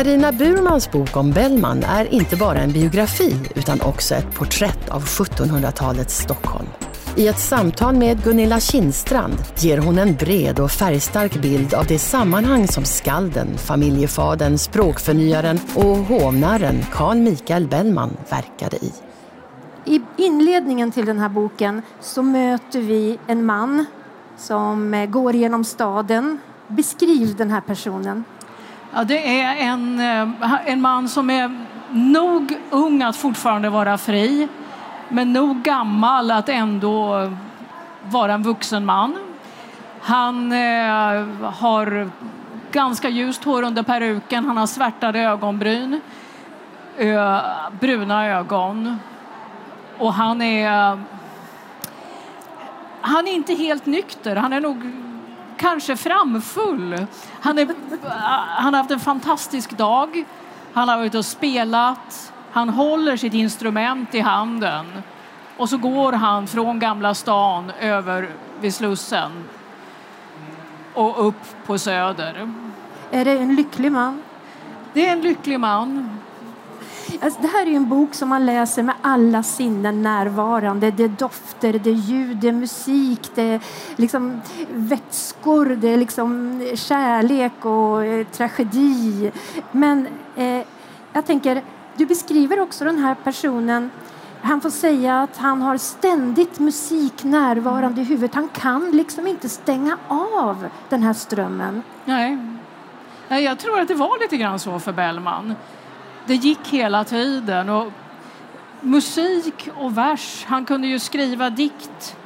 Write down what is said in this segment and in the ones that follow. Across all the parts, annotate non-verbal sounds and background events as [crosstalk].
Karina Burmans bok om Bellman är inte bara en biografi utan också ett porträtt av 1700-talets Stockholm. I ett samtal med Gunilla Kindstrand ger hon en bred och färgstark bild av det sammanhang som skalden, familjefadern, språkförnyaren och hovnarren Carl Michael Bellman verkade i. I inledningen till den här boken så möter vi en man som eh, går genom staden. Beskriv den här personen. Ja, det är en, eh, en man som är nog ung att fortfarande vara fri men nog gammal att ändå vara en vuxen man. Han eh, har ganska ljust hår under peruken, han har svärtade ögonbryn, ö, bruna ögon och han är han är inte helt nykter. Han är nog kanske framfull. Han, är, han har haft en fantastisk dag. Han har varit och spelat. Han håller sitt instrument i handen och så går han från Gamla stan över vid Slussen och upp på Söder. Är det en lycklig man? Det är en lycklig man. Alltså, det här är en bok som man läser med alla sinnen närvarande. Det är dofter, det är ljud, det är musik, det är liksom vätskor, det är liksom kärlek och eh, tragedi. Men eh, jag tänker, du beskriver också den här personen han får säga att han har ständigt musik närvarande i huvudet. Han kan liksom inte stänga av den här strömmen. Nej. Jag tror att det var lite grann så för Bellman det gick hela tiden. Och musik och vers. Han kunde ju skriva dikt.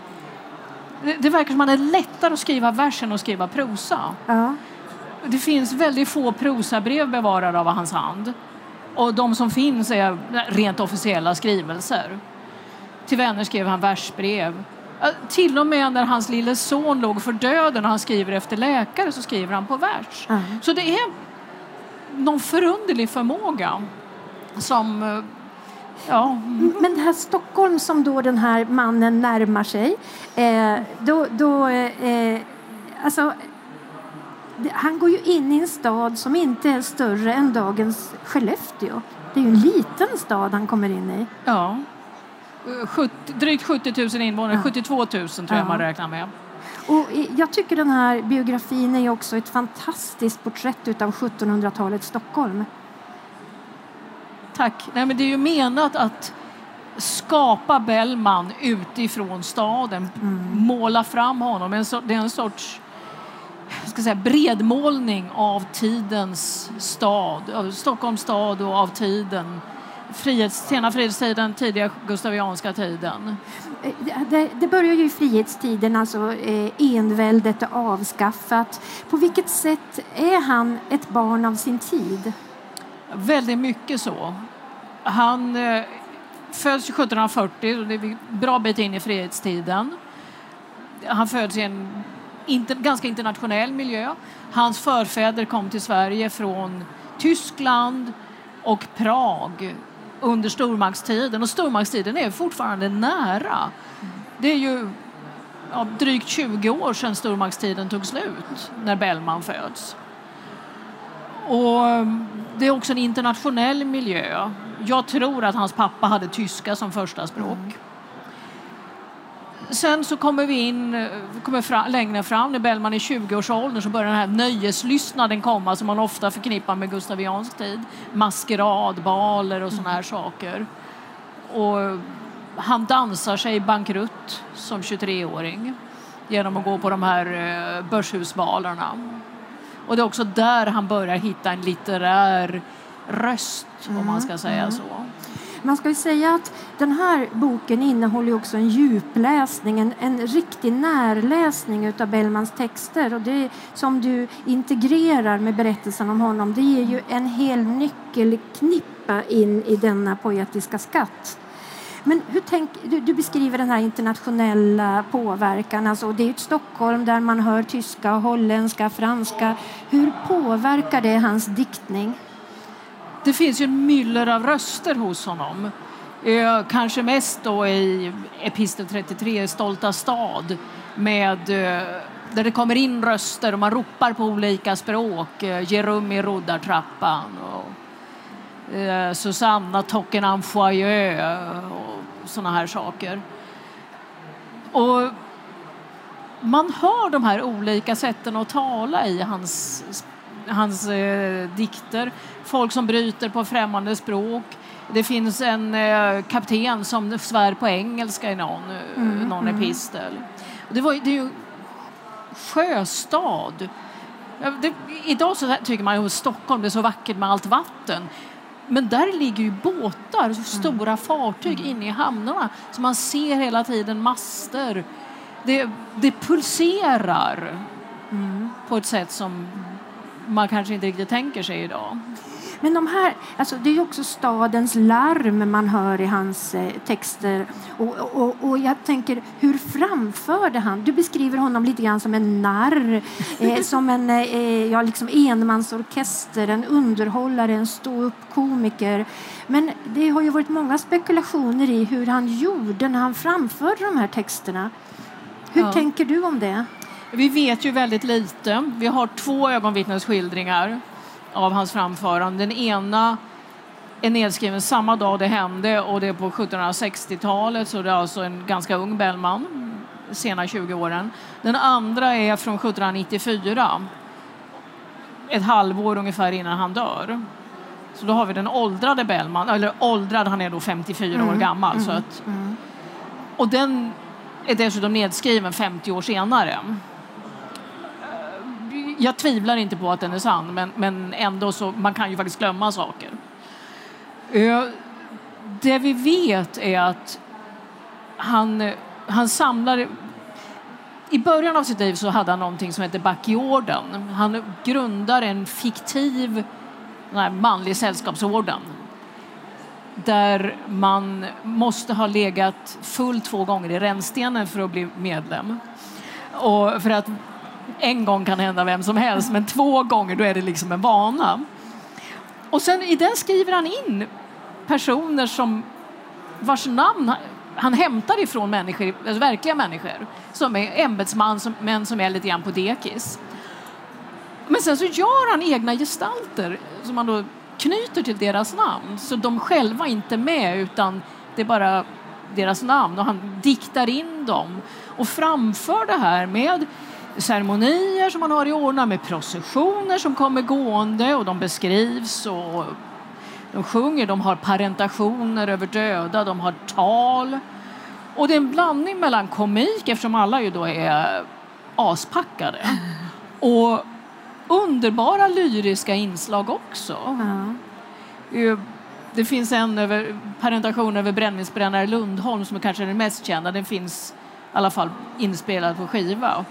Det, det verkar som att det är lättare att skriva vers än att skriva prosa. Ja. Det finns väldigt få prosabrev bevarade av hans hand. Och de som finns är rent officiella skrivelser. Till vänner skrev han versbrev. Till och med när hans lille son låg för döden och han skriver efter läkare så skriver han på vers. Mm. Så det är någon förunderlig förmåga som eh, Ja. Men det här Stockholm som då den här mannen närmar sig, eh, då, då eh, alltså, han går ju in i en stad som inte är större än dagens Skellefteå. Det är ju en liten stad han kommer in i. Ja. 70, drygt 70 000 invånare, ja. 72 000 tror jag ja. man räknar med. Och jag tycker den här biografin är också ett fantastiskt porträtt av 1700-talets Stockholm. Tack. Nej, men det är ju menat att skapa Bellman utifrån staden, mm. måla fram honom. Det är en sorts ska säga, bredmålning av tidens stad, av Stockholms stad och av tiden frihets, sena frihetstiden, tidiga gustavianska tiden? Eh, det, det börjar ju i frihetstiden, alltså eh, enväldet är avskaffat. På vilket sätt är han ett barn av sin tid? Väldigt mycket så. Han eh, föds 1740, och det är en bra bit in i frihetstiden. Han föds i en inter, ganska internationell miljö. Hans förfäder kom till Sverige från Tyskland och Prag under stormaktstiden och stormaktstiden är fortfarande nära. Det är ju ja, drygt 20 år sedan stormaktstiden tog slut när Bellman föds. Och mm, det är också en internationell miljö. Jag tror att hans pappa hade tyska som första språk. Mm. Sen så kommer vi in eh, kommer fram, längre fram, när Bellman är 20-årsåldern så börjar den här nöjeslystnaden komma som man ofta förknippar med gustaviansk tid. Maskeradbaler och såna här saker. Och han dansar sig bankrutt som 23-åring genom att gå på de här eh, börshusbalarna. Och det är också där han börjar hitta en litterär röst, mm. om man ska säga mm. så. Man ska ju säga att den här boken innehåller också en djupläsning, en, en riktig närläsning av Bellmans texter. Och det som du integrerar med berättelsen om honom, det ger ju en hel nyckelknippa in i denna poetiska skatt. Men hur tänk, du, du, beskriver den här internationella påverkan. Alltså, det är ett Stockholm där man hör tyska, holländska, franska. Hur påverkar det hans diktning? Det finns ju en myller av röster hos honom. Eh, kanske mest då i Epistel 33, Stolta stad, med, eh, där det kommer in röster och man ropar på olika språk. Eh, Ge rum i roddartrappan och eh, Susanna Tocken foyer eh, och såna här saker. Och man hör de här olika sätten att tala i hans, hans eh, dikter. Folk som bryter på främmande språk det finns en eh, kapten som svär på engelska i någon, eh, mm, någon mm. epistel. Det, var, det är ju sjöstad. Det, idag så tycker man att Stockholm det är så vackert med allt vatten. Men där ligger ju båtar, så stora mm. fartyg mm. inne i hamnarna. Så man ser hela tiden master. Det, det pulserar mm. på ett sätt som man kanske inte riktigt tänker sig idag. Men de här, alltså det är också stadens larm man hör i hans eh, texter. Och, och, och, jag tänker, hur framförde han? Du beskriver honom lite grann som en narr, eh, [laughs] som en eh, ja, liksom enmansorkester, en underhållare, en ståuppkomiker. Men det har ju varit många spekulationer i hur han gjorde när han framförde de här texterna. Hur ja. tänker du om det? Vi vet ju väldigt lite. Vi har två ögonvittnesskildringar av hans framförande. Den ena är nedskriven samma dag det hände och det är på 1760-talet så det är alltså en ganska ung Bellman, sena 20-åren. Den andra är från 1794, ett halvår ungefär innan han dör. Så då har vi den åldrade Bellman, eller åldrad, han är då 54 mm. år gammal. Mm. Så att, mm. Och den är dessutom nedskriven 50 år senare jag tvivlar inte på att den är sann, men, men ändå så man kan ju faktiskt glömma saker. Eh, det vi vet är att han, han samlar... I början av sitt liv så hade han någonting som hette Backyorden. Han grundar en fiktiv manlig sällskapsorden där man måste ha legat full två gånger i rännstenen för att bli medlem. Och för att en gång kan hända vem som helst, men två gånger då är det liksom en vana. Och sen i den skriver han in personer som vars namn han hämtar ifrån människor, alltså verkliga människor, som är ämbetsmän som, men som är lite grann på dekis. Men sen så gör han egna gestalter som han då knyter till deras namn, så de själva inte är med utan det är bara deras namn och han diktar in dem och framför det här med ceremonier som man har i ordna med processioner som kommer gående och de beskrivs och de sjunger, de har parentationer över döda, de har tal. Och det är en blandning mellan komik, eftersom alla ju då är aspackade, [laughs] och underbara lyriska inslag också. Mm. Det finns en över, parentation över brännvinsbrännare Lundholm som är kanske är den mest kända. Den finns i alla fall inspelad på skiva.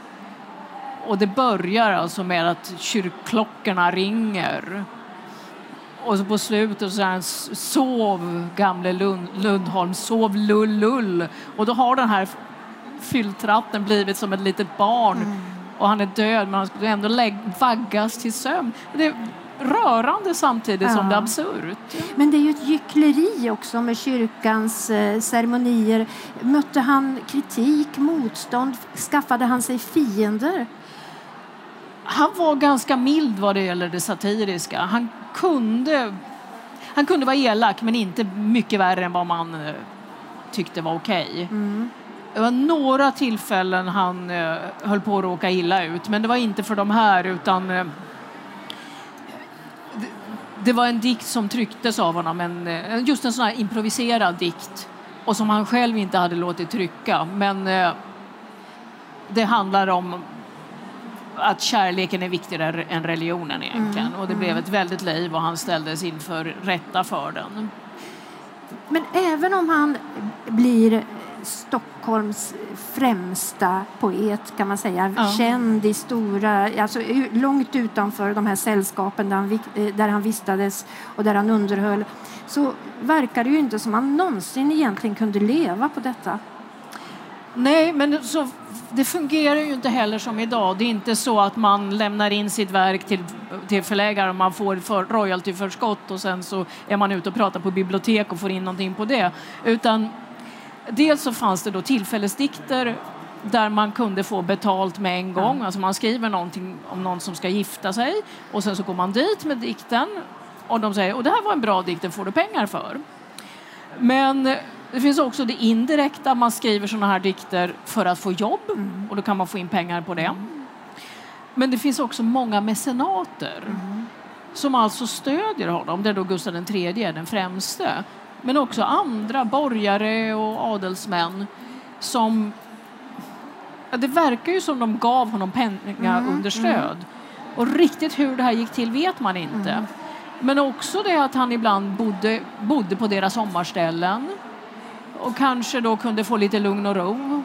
Och det börjar alltså med att kyrkklockorna ringer. Och så på slutet så är han sov gamle Lund, Lundholm, sov lull lull. Och då har den här fylltratten blivit som ett litet barn. Mm. Och han är död men han skulle ändå lägg, vaggas till sömn. Det är rörande samtidigt ja. som det är absurt. Men det är ju ett gyckleri också med kyrkans eh, ceremonier. Mötte han kritik, motstånd? Skaffade han sig fiender? Han var ganska mild vad det gäller det satiriska. Han kunde, han kunde vara elak, men inte mycket värre än vad man eh, tyckte var okej. Okay. Mm. Det var några tillfällen han uh, höll på att råka illa ut, men det var inte för de här, utan uh, det, det, var en dikt som trycktes av honom, en, uh, just en sån här improviserad dikt och som han själv inte hade låtit trycka. Men det handlar om att kärleken är viktigare än religionen egentligen. Mm. Och det blev mm. ett väldigt liv och han ställdes inför rätta för den. Men även om han blir Stockholms främsta poet kan man säga. Ja. Känd i stora, alltså långt utanför de här sällskapen där han, eh, där han vistades och där han underhöll. Så verkar det ju inte som han någonsin egentligen kunde leva på detta. Nej, men så, det fungerar ju inte heller som idag. Det är inte så att man lämnar in sitt verk till, till förläggare och man får för, royaltyförskott och sen så är man ute och pratar på bibliotek och får in någonting på det. Utan dels så fanns det då tillfällesdikter där man kunde få betalt med en gång. Alltså man skriver någonting om någon som ska gifta sig och sen så går man dit med dikten och de säger och det här var en bra dikt, den får du pengar för. Men det finns också det indirekta, man skriver sådana här dikter för att få jobb och då kan man få in pengar på det. Men det finns också många mecenater som alltså stödjer honom. Det är då Gustav III är den främste. Men också andra borgare och adelsmän som... Ja, det verkar ju som de gav honom pengaunderstöd. Och riktigt hur det här gick till vet man inte. Men också det att han ibland bodde, bodde på deras sommarställen och kanske då kunde få lite lugn och ro.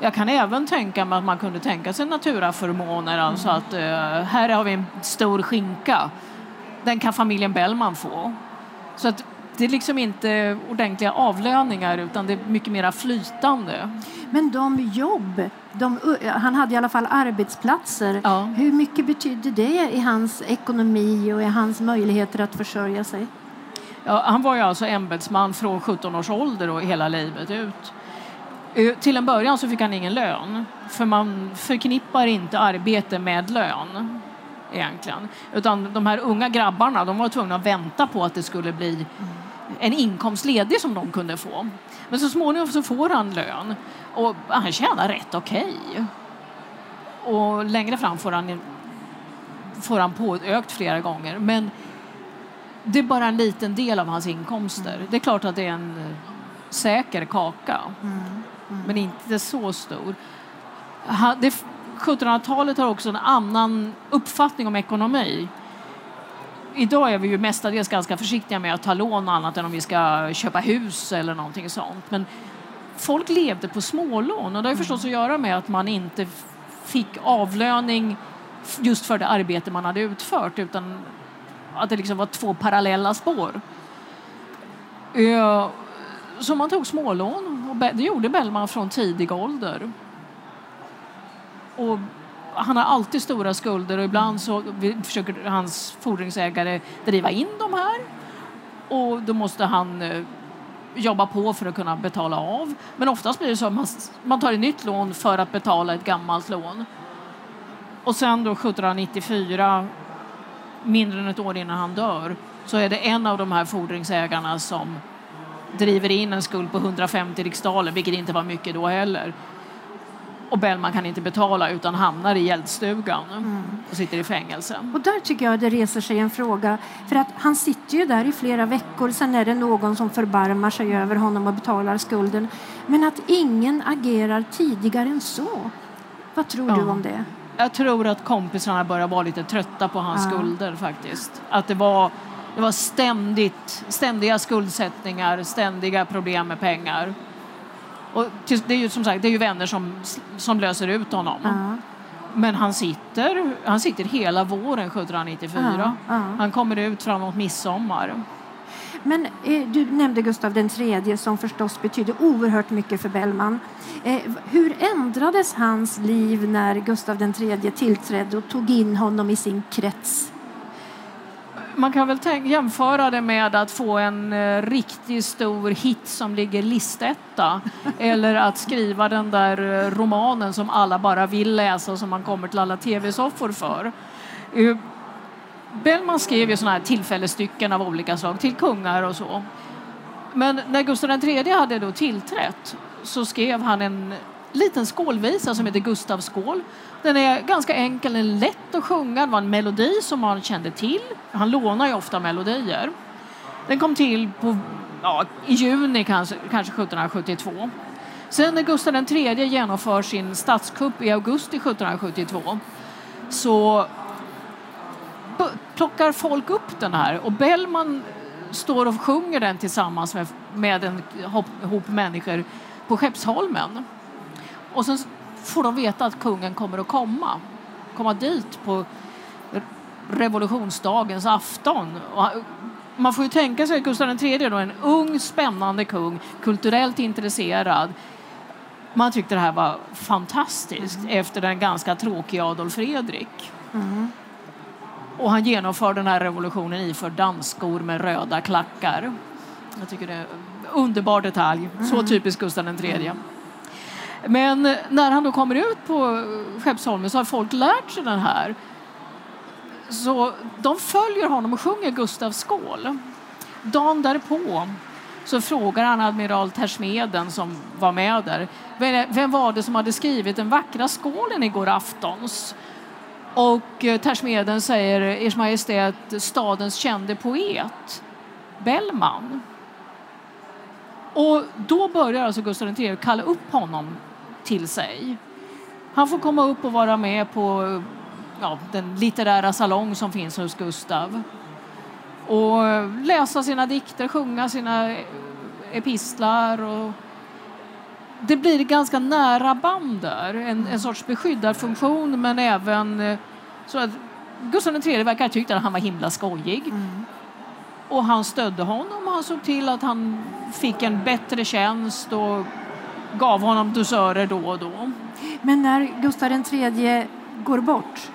Jag kan även tänka mig att man kunde tänka sig naturaförmåner, alltså att eh, här har vi en stor skinka. Den kan familjen Bellman få. Så att det är liksom inte ordentliga avlöningar utan det är mycket mer flytande. Men de jobb, de, han hade i alla fall arbetsplatser. Ja. Hur mycket betydde det i hans ekonomi och i hans möjligheter att försörja sig? Ja, han var ju alltså ämbetsman från 17 års ålder och hela livet ut. Eh, till en början så fick han ingen lön, för man förknippar inte arbete med lön egentligen. Utan de här unga grabbarna de var tvungna att vänta på att det skulle bli en inkomst ledig som de kunde få. Men så småningom så får han lön och han tjänar rätt okej. Och längre fram får han, får han påökt flera gånger. Men det är bara en liten del av hans inkomster. Det är klart att det är en eh, säker kaka, men inte så stor. Ha- det- 1700-talet har också en annan uppfattning om ekonomi. Idag är vi ju mestadels ganska försiktiga med att ta lån annat än om vi ska köpa hus eller någonting sånt. Men folk levde på smålån och det har ju förstås att göra med att man inte fick avlöning just för det arbete man hade utfört utan att det liksom var två parallella spår. Så man tog smålån och det gjorde Bellman från tidig ålder. Och han har alltid stora skulder och ibland så försöker hans fordringsägare driva in de här och då måste han eh, jobba på för att kunna betala av. Men oftast blir det så att man, man tar ett nytt lån för att betala ett gammalt lån. Och sen då 1794, mindre än ett år innan han dör, så är det en av de här fordringsägarna som driver in en skuld på 150 riksdaler, vilket inte var mycket då heller. Och Bellman kan inte betala utan hamnar i gäldstugan och sitter i fängelse. Och där tycker jag det reser sig en fråga. För att han sitter ju där i flera veckor, sen är det någon som förbarmar sig över honom och betalar skulden. Men att ingen agerar tidigare än så. Vad tror du Ja. om det? Jag tror att kompisarna börjar vara lite trötta på hans Ja. skulder faktiskt. Att det var, det var ständigt, ständiga skuldsättningar, ständiga problem med pengar. Och det är ju som sagt det är ju vänner som, som löser ut honom. Ja. Men han sitter, han sitter hela våren 1794. Ja, ja. Han kommer ut framåt midsommar. Men eh, du nämnde Gustav den tredje som förstås betydde oerhört mycket för Bellman. Eh, hur ändrades hans liv när Gustav den tredje tillträdde och tog in honom i sin krets? Man kan väl jämföra det med att få en eh, riktigt stor hit som ligger listetta [laughs] eller att skriva den där eh, romanen som alla bara vill läsa och som man kommer till alla tv-soffor för. Bellman skrev ju såna här tillfällestycken av olika slag till kungar och så. Men när Gustav III hade då tillträtt så skrev han en liten skålvisa som heter Gustavs skål. Den är ganska enkel, den är lätt att sjunga, det var en melodi som han kände till. Han lånar ju ofta melodier. Den kom till på, ja, i juni kanske, kanske 1772. Sen när Gustav III genomför sin statskupp i augusti 1772 så plockar folk upp den här och Bellman står och sjunger den tillsammans med, med en hop, människor på Skeppsholmen. Och sen får de veta att kungen kommer att komma, komma dit på revolutionsdagens afton. Och man får ju tänka sig att Gustav III då, en ung spännande kung, kulturellt intresserad. Man tyckte det här var fantastiskt mm. efter den ganska tråkiga Adolf Fredrik. Mm. Och han genomför den här revolutionen iförd dansskor med röda klackar. Jag tycker det är en underbar detalj. Så mm. typiskt Gustav III. Men när han då kommer ut på Skeppsholmen så har folk lärt sig den här. Så de följer honom och sjunger Gustavs skål. Dagen därpå så frågar han admiral Tersmeden som var med där vem var det som hade skrivit den vackra skålen igår aftons? Och eh, Tersmeden säger Ers Majestät stadens kände poet Bellman. Och då börjar alltså Gustav III kalla upp honom till sig. Han får komma upp och vara med på ja, den litterära salong som finns hos Gustav och eh, läsa sina dikter, sjunga sina eh, epistlar. Och det blir ganska nära band där, en, en sorts beskyddarfunktion men även eh, så att Gustav III verkar ha tyckt att han var himla skojig. Mm. Och han stödde honom och han såg till att han fick en bättre tjänst och gav honom dusörer då och då. Men när Gustav III går bort,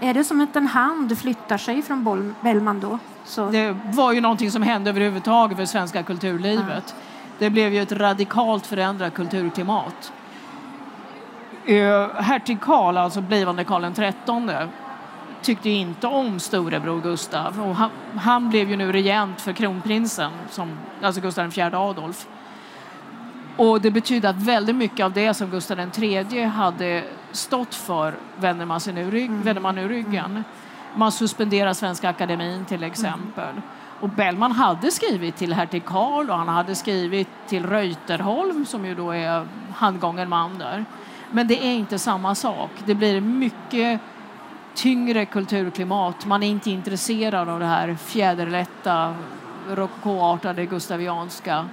är det som att en hand flyttar sig från Bellman då? Så. Det var ju någonting som hände överhuvudtaget för svenska kulturlivet. Ja. Det blev ju ett radikalt förändrat kulturklimat. Hertig Karl, alltså blivande Karl XIII, tyckte inte om storebror Gustav. Och han, han, blev ju nu regent för kronprinsen, som, alltså Gustav IV Adolf. Och det betyder att väldigt mycket av det som Gustav III hade stått för vänder man, sig nu, mm. vänder man nu ryggen. Man suspenderar Svenska Akademin till exempel. Mm. Och Bellman hade skrivit till hertig Karl och han hade skrivit till Reuterholm som ju då är handgången man där. Men det är inte samma sak. Det blir mycket tyngre kulturklimat. Man är inte intresserad av det här fjäderlätta, rokokoartade, gustavianska.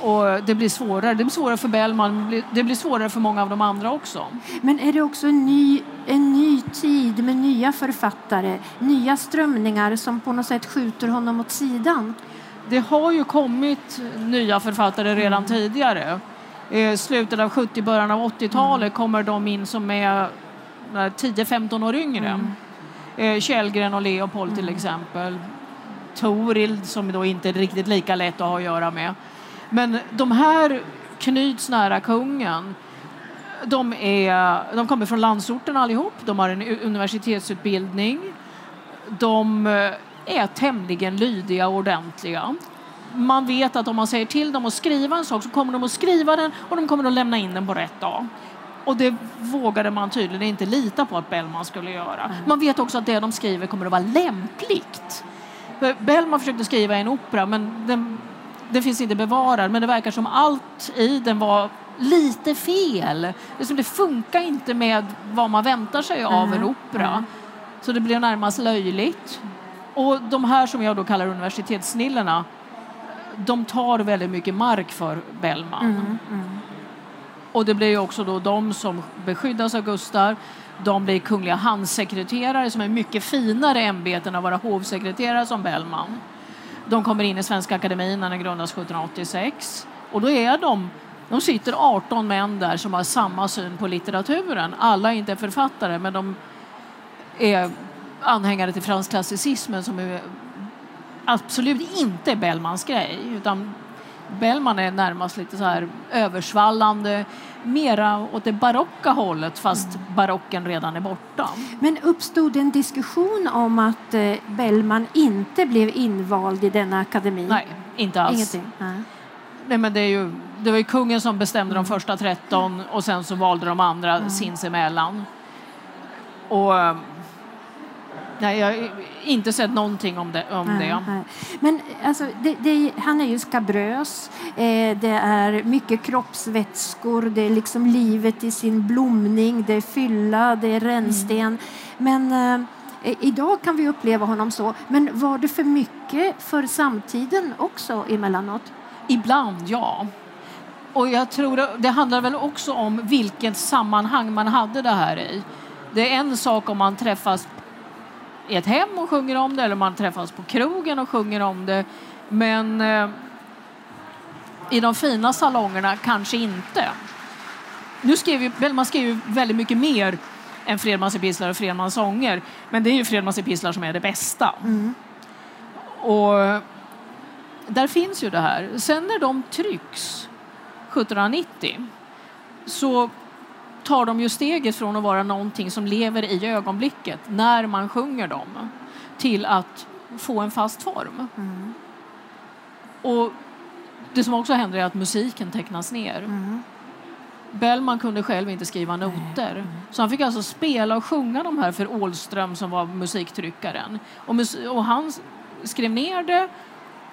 Och det blir svårare. Det blir svårare för Bellman, det blir svårare för många av de andra också. Men är det också en ny, en ny tid med nya författare, nya strömningar som på något sätt skjuter honom åt sidan? Det har ju kommit nya författare redan mm. tidigare. I slutet av 70 början av 80-talet mm. kommer de in som är 10-15 år yngre. Mm. Eh, Källgren och Leopold till mm. exempel. Torild som då inte är riktigt lika lätt att ha att göra med. Men de här knyts nära kungen. De, är, de kommer från landsorten allihop. De har en universitetsutbildning. De eh, är tämligen lydiga och ordentliga. Man vet att om man säger till dem att skriva en sak så kommer de att skriva den och de kommer att lämna in den på rätt dag. Och det vågade man tydligen inte lita på att Bellman skulle göra. Mm. Man vet också att det de skriver kommer att vara lämpligt. Bellman försökte skriva en opera men den den finns inte bevarad, men det verkar som allt i den var lite fel. Det funkar inte med vad man väntar sig av en opera. Så det blir närmast löjligt. Och de här som jag då kallar universitetssnillena, de tar väldigt mycket mark för Bellman. Mm, mm. Och det blir också då de som beskyddas av Gustav. De blir kungliga handsekreterare som är mycket finare ämbeten att vara hovsekreterare som Bellman. De kommer in i Svenska Akademin när den grundas 1786 och då är de de sitter 18 män där som har samma syn på litteraturen. Alla är inte författare, men de är anhängare till fransk klassicismen som är absolut inte Bellmans grej. Utan Bellman är närmast lite så här översvallande, mera åt det barocka hållet fast mm. barocken redan är borta. Men uppstod en diskussion om att eh, Bellman inte blev invald i denna akademi? Nej, inte alls. Ingenting? Nej. Nej, men det, är ju, det var ju kungen som bestämde mm. de första 13 och sen så valde de andra mm. sinsemellan. Och Nej, jag har inte sett någonting om det. Om nej, det. Nej. Men alltså, det, det, han är ju skabrös. Eh, det är mycket kroppsvätskor. Det är liksom livet i sin blomning. Det är fylla, det är rännsten. Mm. Men eh, idag kan vi uppleva honom så. Men var det för mycket för samtiden också emellanåt? Ibland, ja. Och jag tror det handlar väl också om vilket sammanhang man hade det här i. Det är en sak om man träffas i ett hem och sjunger om det eller man träffas på krogen och sjunger om det. Men eh, i de fina salongerna kanske inte. Nu skrev ju, Bellman skrev ju väldigt mycket mer än Fredmans epistlar och Fredmans sånger. Men det är ju Fredmans epistlar som är det bästa. Mm. Och där finns ju det här. Sen när de trycks 1790 så tar de ju steget från att vara någonting som lever i ögonblicket när man sjunger dem till att få en fast form. Mm. Och det som också händer är att musiken tecknas ner. Mm. Bellman kunde själv inte skriva noter. Så han fick alltså spela och sjunga de här för Ålström som var musiktryckaren. Och, mus och han skrev ner det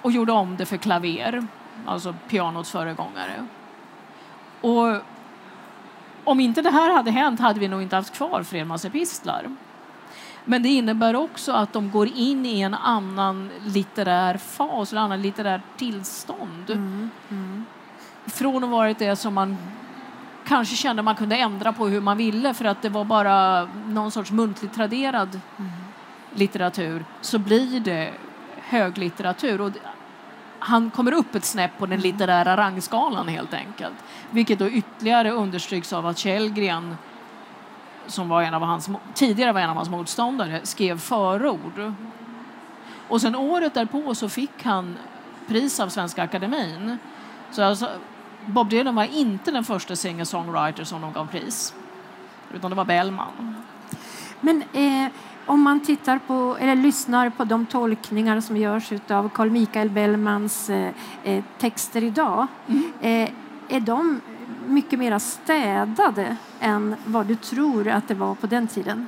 och gjorde om det för klaver, alltså pianots föregångare. Och om inte det här hade hänt hade vi nog inte haft kvar Fredmans epistlar. Men det innebär också att de går in i en annan litterär fas, en annan litterär tillstånd. Mm. Mm. Från att varit det som man kanske kände man kunde ändra på hur man ville för att det var bara någon sorts muntligt traderad Mm. litteratur så blir det höglitteratur. Och han kommer upp ett snäpp på den litterära rangskalan helt enkelt. Vilket då ytterligare understryks av att Källgren som var en av hans, tidigare var en av hans motståndare, skrev förord. Och sen året därpå så fick han pris av Svenska Akademin. Så alltså, Bob Dylan var inte den första singer-songwriter som de gav pris. Utan det var Bellman. Men eh, om man tittar på, eller lyssnar på de tolkningar som görs av Carl Michael Bellmans eh, eh, texter idag, eh, är de mycket mer städade än vad du tror att det var på den tiden?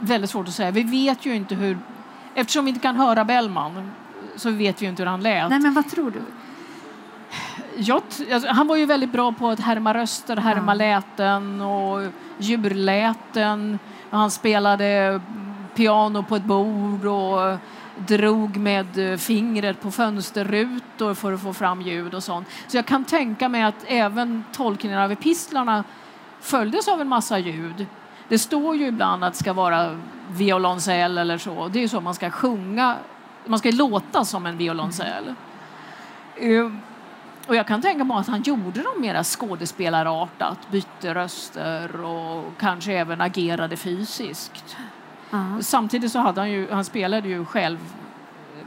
Väldigt svårt att säga. Vi vet ju inte hur... Eftersom vi inte kan höra Bellman så vet vi inte hur han lät. Nej, men vad tror du? Jag, alltså, han var ju väldigt bra på att härma röster, härma Ja. läten och djurläten. Han spelade piano på ett bord och drog med fingret på fönsterrutor för att få fram ljud och sånt. Så jag kan tänka mig att även tolkningen av epistlarna följdes av en massa ljud. Det står ju ibland att det ska vara violoncell eller så. Det är ju så man ska sjunga. Man ska låta som en violoncell. Mm. Eh, och jag kan tänka mig att han gjorde dem mera skådespelarartat, bytte röster och kanske även agerade fysiskt. Ja. Samtidigt så hade han ju, han spelade ju själv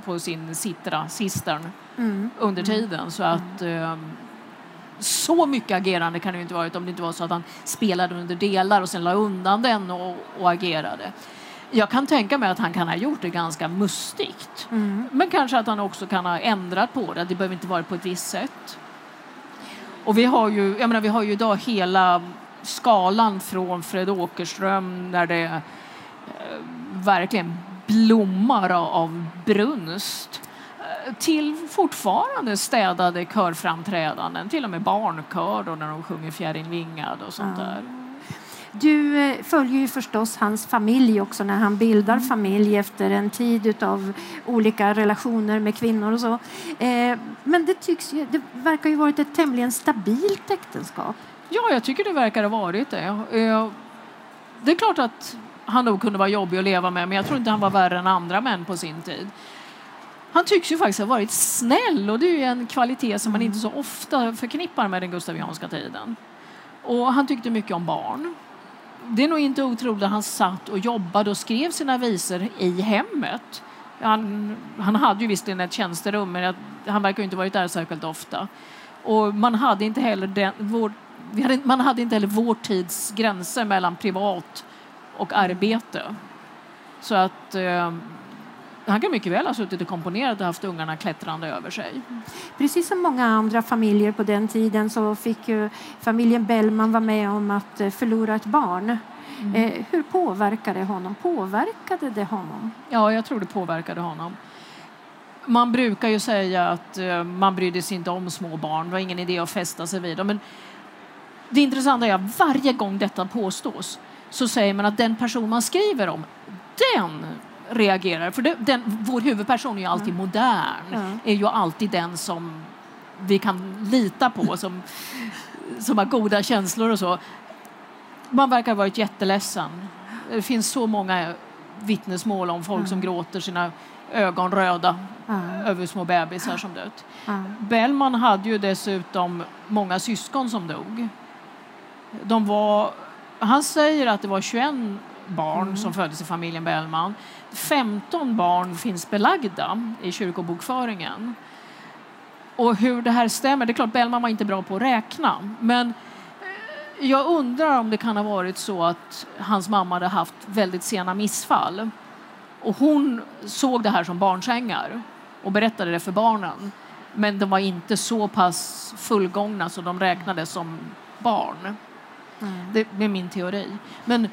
på sin sitra, sistern, Mm. under tiden. Så att eh, så mycket agerande kan det inte varit om det inte var så att han spelade under delar och sen la undan den och, och agerade. Jag kan tänka mig att han kan ha gjort det ganska mustigt. Mm. Men kanske att han också kan ha ändrat på det. Det behöver inte vara på ett visst sätt. Och vi har ju, jag menar, vi har ju idag hela skalan från Fred Åkerström när det eh, verkligen blommar av, brunst eh, till fortfarande städade körframträdanden, till och med barnkör då när de sjunger Fjärin vingad och sånt Ja. där. Du eh, följer ju förstås hans familj också när han bildar familj efter en tid av olika relationer med kvinnor och så. Eh, men det, tycks ju, det verkar ju varit ett tämligen stabilt äktenskap. Ja, jag tycker det verkar ha varit det. Eh, Det är klart att han nog kunde vara jobbig att leva med, men jag tror inte han var värre än andra män på sin tid. Han tycks ju faktiskt ha varit snäll och det är en kvalitet som man inte så ofta förknippar med den gustavianska tiden. Och han tyckte mycket om barn. Det är nog inte otroligt att han satt och jobbade och skrev sina visor i hemmet. Han, han hade ju visserligen ett tjänsterum, men jag- han verkar ju inte varit där särskilt ofta. Och man hade inte heller den, vår, vi hade, man hade inte heller vår tids gränser mellan privat och arbete. Så att eh, han kan mycket väl ha suttit och komponerat och haft ungarna klättrande över sig. Precis som många andra familjer på den tiden så fick ju familjen Bellman vara med om att eh, förlora ett barn. Eh, hur påverkade det honom? Påverkade det honom? Ja, jag tror det påverkade honom. Man brukar ju säga att eh, man brydde sig inte om små barn. Det var ingen idé att fästa sig vid dem. Men det intressanta är att varje gång detta påstås så säger man att den person man skriver om, den reagerar. För det, den, vår huvudperson är ju alltid modern. Ja. Är ju alltid den som vi kan lita på, som, som har goda känslor och så. Man verkar ha varit jätteledsen. Det finns så många vittnesmål om folk mm. som gråter sina ögon röda mm. över små bebisar som dött. Mm. Bellman hade ju dessutom många syskon som dog. De var, han säger att det var 21 barn mm. som föddes i familjen Bellman. 15 barn finns belagda i kyrkobokföringen. Och hur det här stämmer, det är klart Bellman var inte bra på att räkna, men jag undrar om det kan ha varit så att hans mamma hade haft väldigt sena missfall. Och hon såg det här som barnsängar och berättade det för barnen. Men de var inte så pass fullgångna så de räknades som barn. Mm. Det är min teori. Men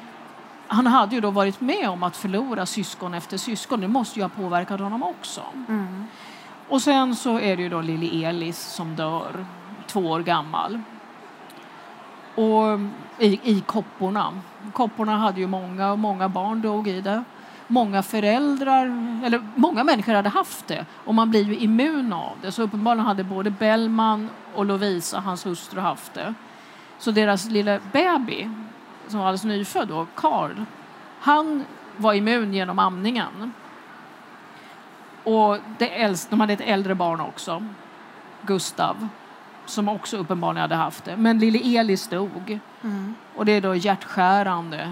han hade ju då varit med om att förlora syskon efter syskon. Det måste ju ha påverkat honom också. Mm. Och sen så är det ju då lille Elis som dör, två år gammal. Och i, i kopporna. Kopporna hade ju många och många barn dog i det. Många föräldrar, eller många människor hade haft det och man blir ju immun av det. Så uppenbarligen hade både Bellman och Lovisa, hans hustru, haft det. Så deras lilla baby, som var alldeles nyfödd då, Carl, han var immun genom amningen. Och det äldste, de hade ett äldre barn också, Gustav som också uppenbarligen hade haft det. Men lille Elis dog. Mm. Och det är då hjärtskärande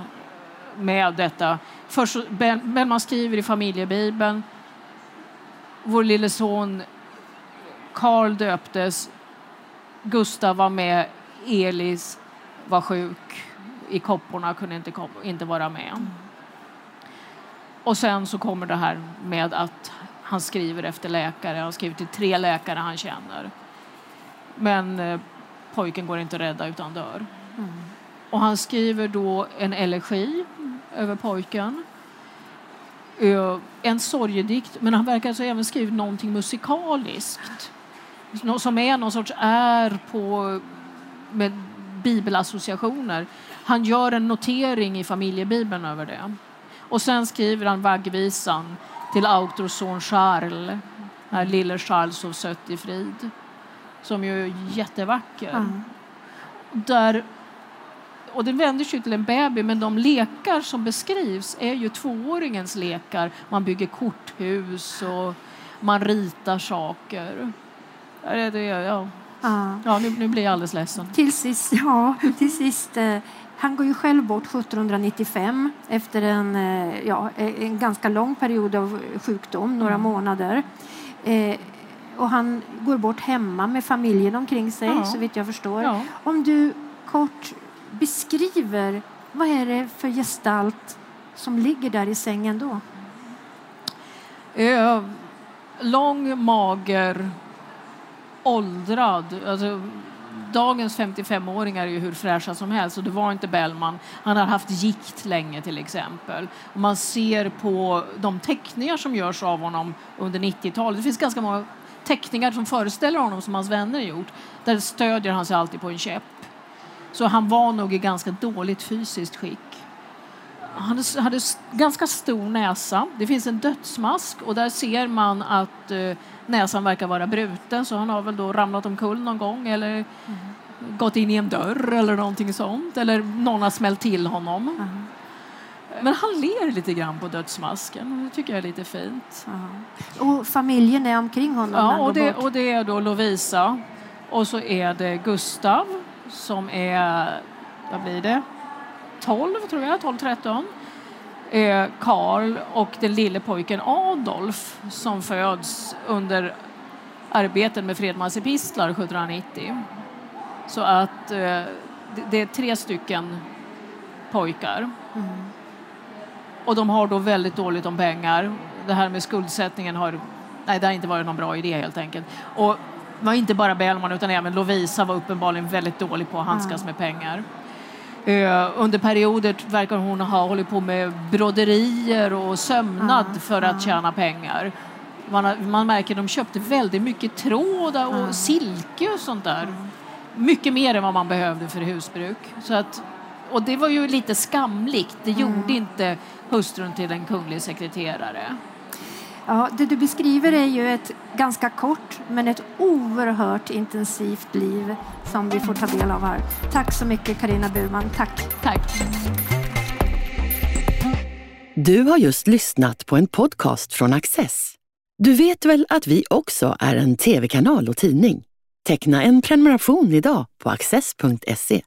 med detta. Först, men man skriver i familjebibeln vår lille son Karl döptes, Gustav var med, Elis var sjuk i kopporna, kunde inte, inte vara med. Och sen så kommer det här med att han skriver efter läkare, han skriver till tre läkare han känner. Men eh, pojken går inte att rädda utan dör. Mm. Och han skriver då en elegi över pojken. En sorgedikt, men han verkar alltså även skrivit någonting musikaliskt som är någon sorts är på med bibelassociationer. Han gör en notering i familjebibeln över det. Och sen skriver han vaggvisan till Autors son Charles, när lille Charles sov sött i frid som ju är jättevacker. Mm. Där, och den vänder sig till en baby, men de lekar som beskrivs är ju tvååringens lekar. Man bygger korthus och man ritar saker. Det, det, ja. Ja. Ja, nu, nu blir jag alldeles ledsen. Till sist, ja, till sist eh, han går ju själv bort 1795 efter en, eh, ja, en ganska lång period av sjukdom, några mm. månader. Eh, och han går bort hemma med familjen omkring sig, ja. så vitt jag förstår. Ja. Om du kort beskriver vad är det för gestalt som ligger där i sängen då? Eh, lång, mager, åldrad. Alltså, dagens 55-åringar är ju hur fräscha som helst och det var inte Bellman. Han har haft gikt länge till exempel. Och man ser på de teckningar som görs av honom under 90-talet. Det finns ganska många teckningar som föreställer honom som hans vänner gjort, där stödjer han sig alltid på en käpp. Så han var nog i ganska dåligt fysiskt skick. Han hade ganska stor näsa. Det finns en dödsmask och där ser man att eh, näsan verkar vara bruten så han har väl då ramlat omkull någon gång eller mm. gått in i en dörr eller någonting sånt. Eller någon har smält till honom. Mm. Men han ler lite grann på dödsmasken. Det tycker jag är lite fint. Ja. Och familjen är omkring honom? Ja, och det, och det är då Lovisa. Och så är det Gustav som är, vad blir det, 12 tror jag, 12-13. Eh, Karl och den lille pojken Adolf som föds under arbetet med Fredmans epistlar 1790. Så att eh, det är tre stycken pojkar. Mm. Och de har då väldigt dåligt om pengar. Det här med skuldsättningen har, nej, det har inte varit någon bra idé helt enkelt. Och det var inte bara Bellman utan även Lovisa var uppenbarligen väldigt dålig på att handskas med pengar. Uh, under perioder verkar hon ha hållit på med broderier och sömnad mm. för att tjäna pengar. Man, man märker att de köpte väldigt mycket tråd och mm. silke och sånt där. Mycket mer än vad man behövde för husbruk. Så att, och det var ju lite skamligt. Det gjorde inte hustrun till en kunglig sekreterare. Ja, det du beskriver är ju ett ganska kort men ett oerhört intensivt liv som vi får ta del av här. Tack så mycket Karina Burman. Tack. Tack. Du har just lyssnat på en podcast från Access. Du vet väl att vi också är en tv-kanal och tidning? Teckna en prenumeration idag på access.se.